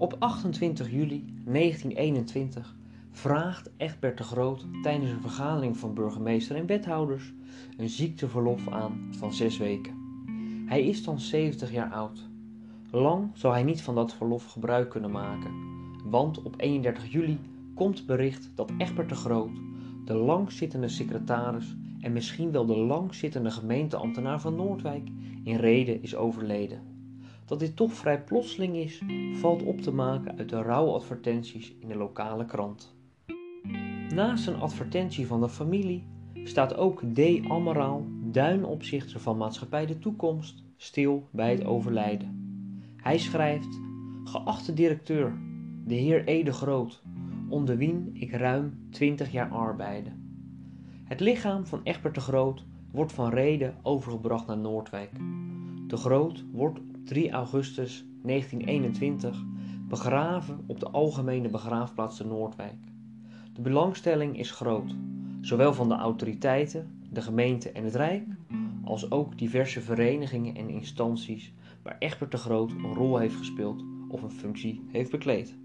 Op 28 juli 1921 vraagt Egbert de Groot tijdens een vergadering van burgemeester en wethouders een ziekteverlof aan van zes weken. Hij is dan 70 jaar oud. Lang zal hij niet van dat verlof gebruik kunnen maken, want op 31 juli komt bericht dat Egbert de Groot, de langzittende secretaris en misschien wel de langzittende gemeenteambtenaar van Noordwijk, in reden is overleden. Dat dit toch vrij plotseling is, valt op te maken uit de rouwadvertenties in de lokale krant. Naast een advertentie van de familie staat ook D. Ameraal, duinopzichter van Maatschappij de Toekomst, stil bij het overlijden. Hij schrijft: Geachte directeur, de heer Ede Groot, onder wien ik ruim 20 jaar arbeide. Het lichaam van Egbert de Groot wordt van Reden overgebracht naar Noordwijk. De Groot wordt op 3 augustus 1921 begraven op de Algemene Begraafplaats te Noordwijk. De belangstelling is groot, zowel van de autoriteiten, de gemeente en het Rijk, als ook diverse verenigingen en instanties waar Egbert de Groot een rol heeft gespeeld of een functie heeft bekleed.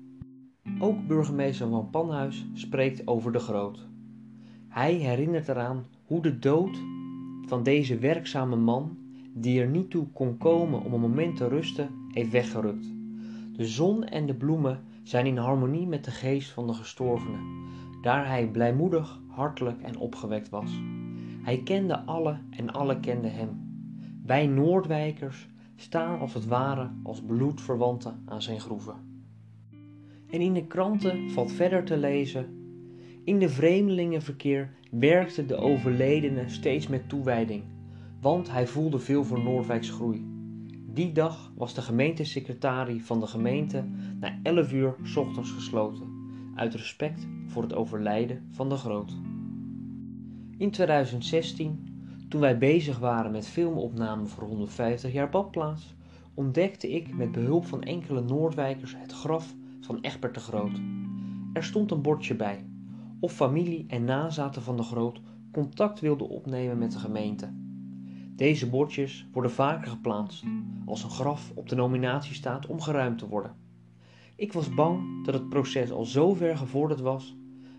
Ook burgemeester van Panhuis spreekt over de Groot. Hij herinnert eraan hoe de dood van deze werkzame man, die er niet toe kon komen om een moment te rusten, heeft weggerukt. De zon en de bloemen zijn in harmonie met de geest van de gestorvene, daar hij blijmoedig, hartelijk en opgewekt was. Hij kende alle en alle kenden hem. Wij Noordwijkers staan als het ware als bloedverwanten aan zijn groeven. En in de kranten valt verder te lezen: In de vreemdelingenverkeer werkte de overledene steeds met toewijding, want hij voelde veel voor Noordwijks groei. Die dag was de gemeentesecretarie van de gemeente na 11 uur ochtends gesloten, uit respect voor het overlijden van de Groot. In 2016, toen wij bezig waren met filmopnamen voor 150 jaar badplaats, ontdekte ik met behulp van enkele Noordwijkers het graf van Egbert de Groot. Er stond een bordje bij, of familie en nazaten van de Groot contact wilden opnemen met de gemeente. Deze bordjes worden vaker geplaatst, als een graf op de nominatie staat om geruimd te worden. Ik was bang dat het proces al zo ver gevorderd was,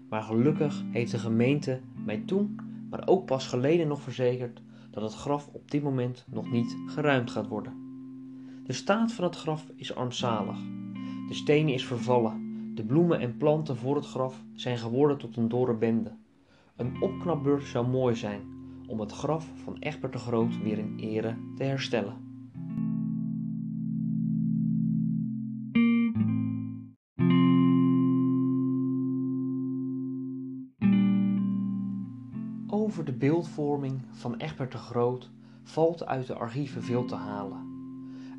maar gelukkig heeft de gemeente mij toen, maar ook pas geleden nog verzekerd dat het graf op dit moment nog niet geruimd gaat worden. De staat van het graf is armzalig. De stenen is vervallen. De bloemen en planten voor het graf zijn geworden tot een dorre bende. Een opknapbeurt zou mooi zijn om het graf van Egbert de Groot weer in ere te herstellen. Over de beeldvorming van Egbert de Groot valt uit de archieven veel te halen.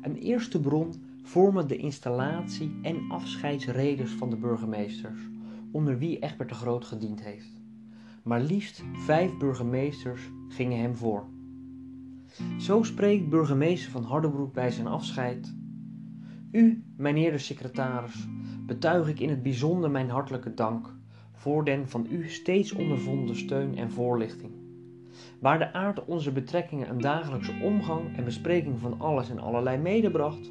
Een eerste bron vormen de installatie en afscheidsreders van de burgemeesters, onder wie Egbert de Groot gediend heeft. Maar liefst vijf burgemeesters gingen hem voor. Zo spreekt burgemeester van Hardenbroek bij zijn afscheid. U, mijnheer de secretaris, betuig ik in het bijzonder mijn hartelijke dank voor den van u steeds ondervonden steun en voorlichting. Waar de aard onze betrekkingen een dagelijkse omgang en bespreking van alles en allerlei medebracht,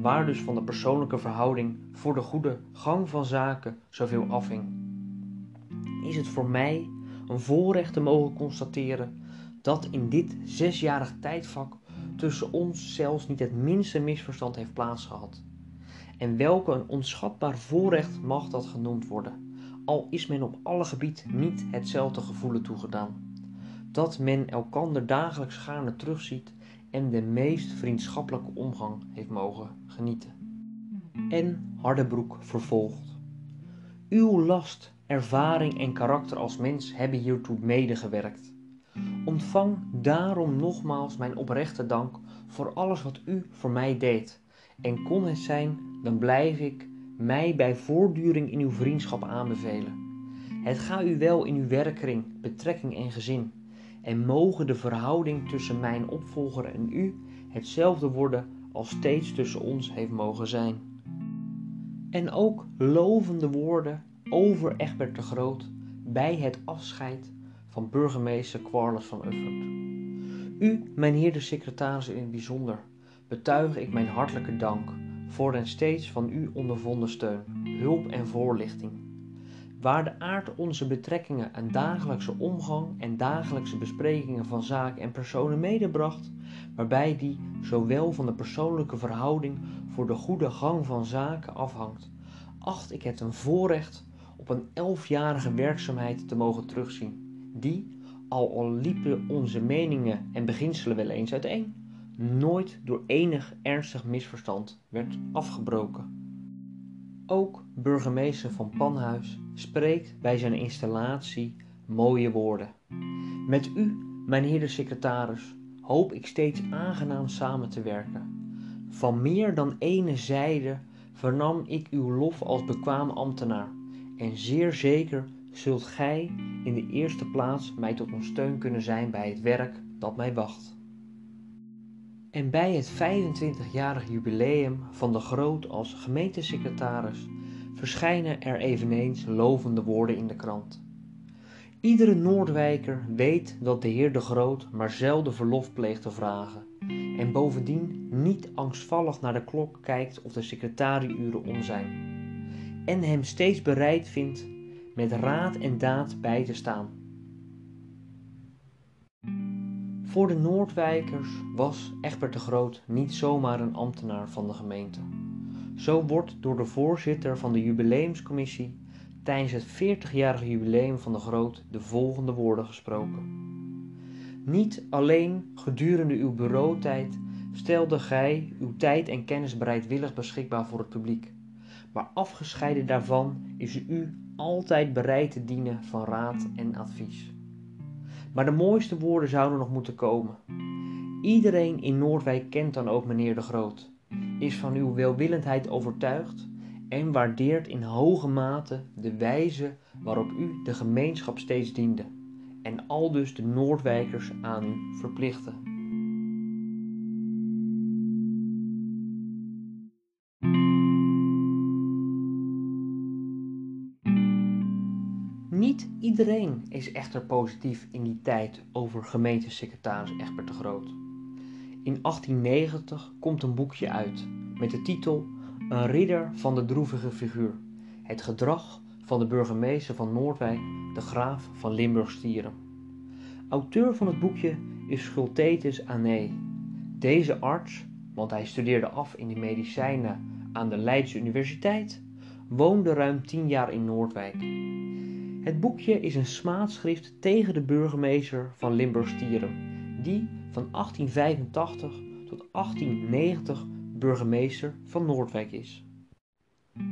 waar dus van de persoonlijke verhouding voor de goede gang van zaken zoveel afhing, is het voor mij een voorrecht te mogen constateren dat in dit zesjarig tijdvak tussen ons zelfs niet het minste misverstand heeft plaatsgehad. En welke een onschatbaar voorrecht mag dat genoemd worden, al is men op alle gebied niet hetzelfde gevoelen toegedaan. Dat men elkander dagelijks gaarne terugziet en de meest vriendschappelijke omgang heeft mogen genieten. En Hardebroek vervolgt. Uw last, ervaring en karakter als mens hebben hiertoe medegewerkt. Ontvang daarom nogmaals mijn oprechte dank voor alles wat u voor mij deed. En kon het zijn, dan blijf ik mij bij voortduring in uw vriendschap aanbevelen. Het ga u wel in uw werkkring, betrekking en gezin. En mogen de verhouding tussen mijn opvolger en u hetzelfde worden als steeds tussen ons heeft mogen zijn. En ook lovende woorden over Egbert de Groot bij het afscheid van burgemeester Quarles van Uffert. U, mijn heer de secretaris in bijzonder, betuig ik mijn hartelijke dank voor een steeds van u ondervonden steun, hulp en voorlichting. Waar de aard onze betrekkingen en dagelijkse omgang en dagelijkse besprekingen van zaken en personen medebracht, waarbij die zowel van de persoonlijke verhouding voor de goede gang van zaken afhangt, acht ik het een voorrecht op een elfjarige werkzaamheid te mogen terugzien, die, al, al liepen onze meningen en beginselen wel eens uiteen, nooit door enig ernstig misverstand werd afgebroken. Ook burgemeester van Panhuis spreekt bij zijn installatie mooie woorden. Met u, mijn heer de secretaris, hoop ik steeds aangenaam samen te werken. Van meer dan ene zijde vernam ik uw lof als bekwaam ambtenaar, en zeer zeker zult gij in de eerste plaats mij tot een steun kunnen zijn bij het werk dat mij wacht. En bij het 25-jarig jubileum van de Groot als gemeentesecretaris verschijnen er eveneens lovende woorden in de krant. Iedere Noordwijker weet dat de heer de Groot maar zelden verlof pleegt te vragen en bovendien niet angstvallig naar de klok kijkt of de secretarieuren om zijn en hem steeds bereid vindt met raad en daad bij te staan. Voor de Noordwijkers was Egbert de Groot niet zomaar een ambtenaar van de gemeente. Zo wordt door de voorzitter van de jubileumscommissie tijdens het 40-jarige jubileum van de Groot de volgende woorden gesproken. Niet alleen gedurende uw bureautijd stelde gij uw tijd en kennis bereidwillig beschikbaar voor het publiek, maar afgescheiden daarvan is u altijd bereid te dienen van raad en advies. Maar de mooiste woorden zouden nog moeten komen. Iedereen in Noordwijk kent dan ook meneer de Groot, is van uw welwillendheid overtuigd en waardeert in hoge mate de wijze waarop u de gemeenschap steeds diende en aldus de Noordwijkers aan u verplichtte. Niet iedereen is echter positief in die tijd over gemeentesecretaris Egbert de Groot. In 1890 komt een boekje uit met de titel Een ridder van de droevige figuur. Het gedrag van de burgemeester van Noordwijk, de graaf van Limburg-Stieren. Auteur van het boekje is Schultetus Ané. Deze arts, want hij studeerde af in de medicijnen aan de Leidse Universiteit, woonde ruim tien jaar in Noordwijk. Het boekje is een smaadschrift tegen de burgemeester van Limburg-Stieren, die van 1885 tot 1890 burgemeester van Noordwijk is.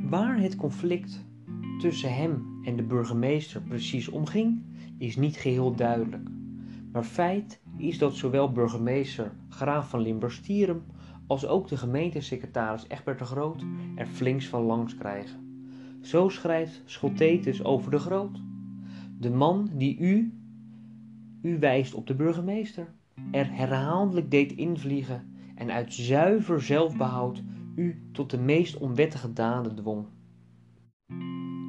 Waar het conflict tussen hem en de burgemeester precies omging, is niet geheel duidelijk. Maar feit is dat zowel burgemeester Graaf van Limburg-Stieren als ook de gemeentesecretaris Egbert de Groot er flinks van langs krijgen. Zo schrijft Schotetus over de Groot. De man die u, u wijst op de burgemeester, er herhaaldelijk deed invliegen en uit zuiver zelfbehoud u tot de meest onwettige daden dwong.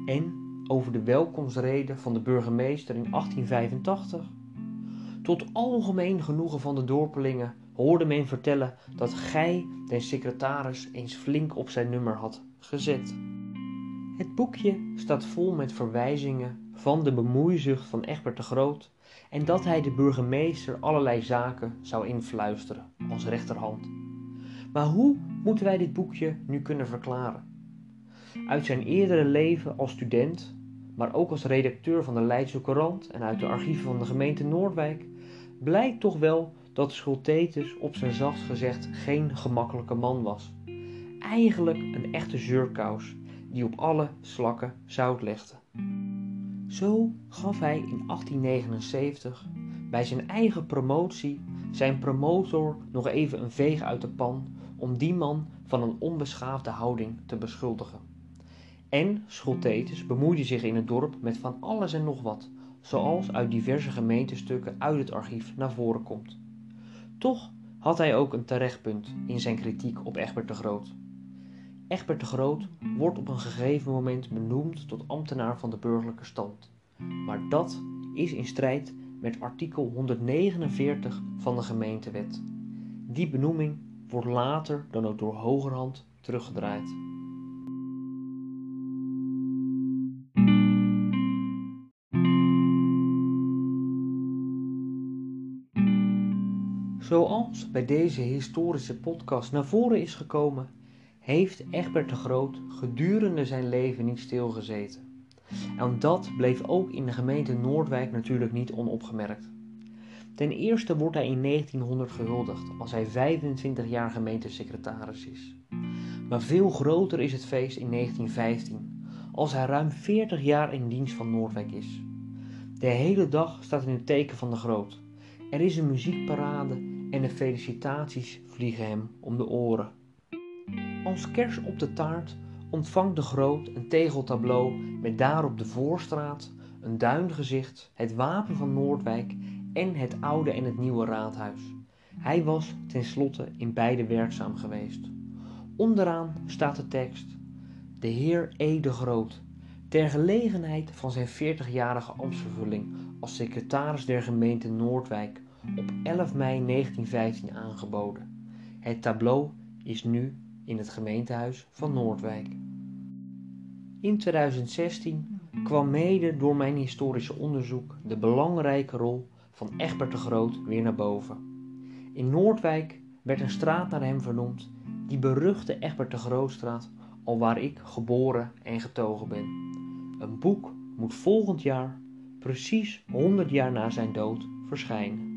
En over de welkomstrede van de burgemeester in 1885. Tot algemeen genoegen van de dorpelingen hoorde men vertellen dat gij den secretaris eens flink op zijn nummer had gezet. Het boekje staat vol met verwijzingen van de bemoeizucht van Egbert de Groot en dat hij de burgemeester allerlei zaken zou influisteren als rechterhand. Maar hoe moeten wij dit boekje nu kunnen verklaren? Uit zijn eerdere leven als student, maar ook als redacteur van de Leidse Courant en uit de archieven van de gemeente Noordwijk, blijkt toch wel dat Schultetus op zijn zacht gezegd geen gemakkelijke man was. Eigenlijk een echte zeurkous die op alle slakken zout legde. Zo gaf hij in 1879 bij zijn eigen promotie zijn promotor nog even een veeg uit de pan om die man van een onbeschaafde houding te beschuldigen. En Scholtetus bemoeide zich in het dorp met van alles en nog wat, zoals uit diverse gemeentestukken uit het archief naar voren komt. Toch had hij ook een terechtpunt in zijn kritiek op Egbert de Groot. Egbert de Groot wordt op een gegeven moment benoemd tot ambtenaar van de burgerlijke stand. Maar dat is in strijd met artikel 149 van de gemeentewet. Die benoeming wordt later dan ook door Hogerhand teruggedraaid. Zoals bij deze historische podcast naar voren is gekomen, heeft Egbert de Groot gedurende zijn leven niet stilgezeten. En dat bleef ook in de gemeente Noordwijk natuurlijk niet onopgemerkt. Ten eerste wordt hij in 1900 gehuldigd als hij 25 jaar gemeentesecretaris is. Maar veel groter is het feest in 1915, als hij ruim 40 jaar in dienst van Noordwijk is. De hele dag staat in het teken van de Groot. Er is een muziekparade en de felicitaties vliegen hem om de oren. Als kers op de taart ontvangt de Groot een tegeltableau met daarop de Voorstraat, een duingezicht, het wapen van Noordwijk en het oude en het nieuwe raadhuis. Hij was tenslotte in beide werkzaam geweest. Onderaan staat de tekst: De Heer E. de Groot, ter gelegenheid van zijn 40-jarige ambtsvervulling als secretaris der gemeente Noordwijk op 11 mei 1915 aangeboden. Het tableau is nu in het gemeentehuis van Noordwijk. In 2016 kwam mede door mijn historische onderzoek de belangrijke rol van Egbert de Groot weer naar boven. In Noordwijk werd een straat naar hem vernoemd, die beruchte Egbert de Grootstraat, al waar ik geboren en getogen ben. Een boek moet volgend jaar, precies 100 jaar na zijn dood, verschijnen.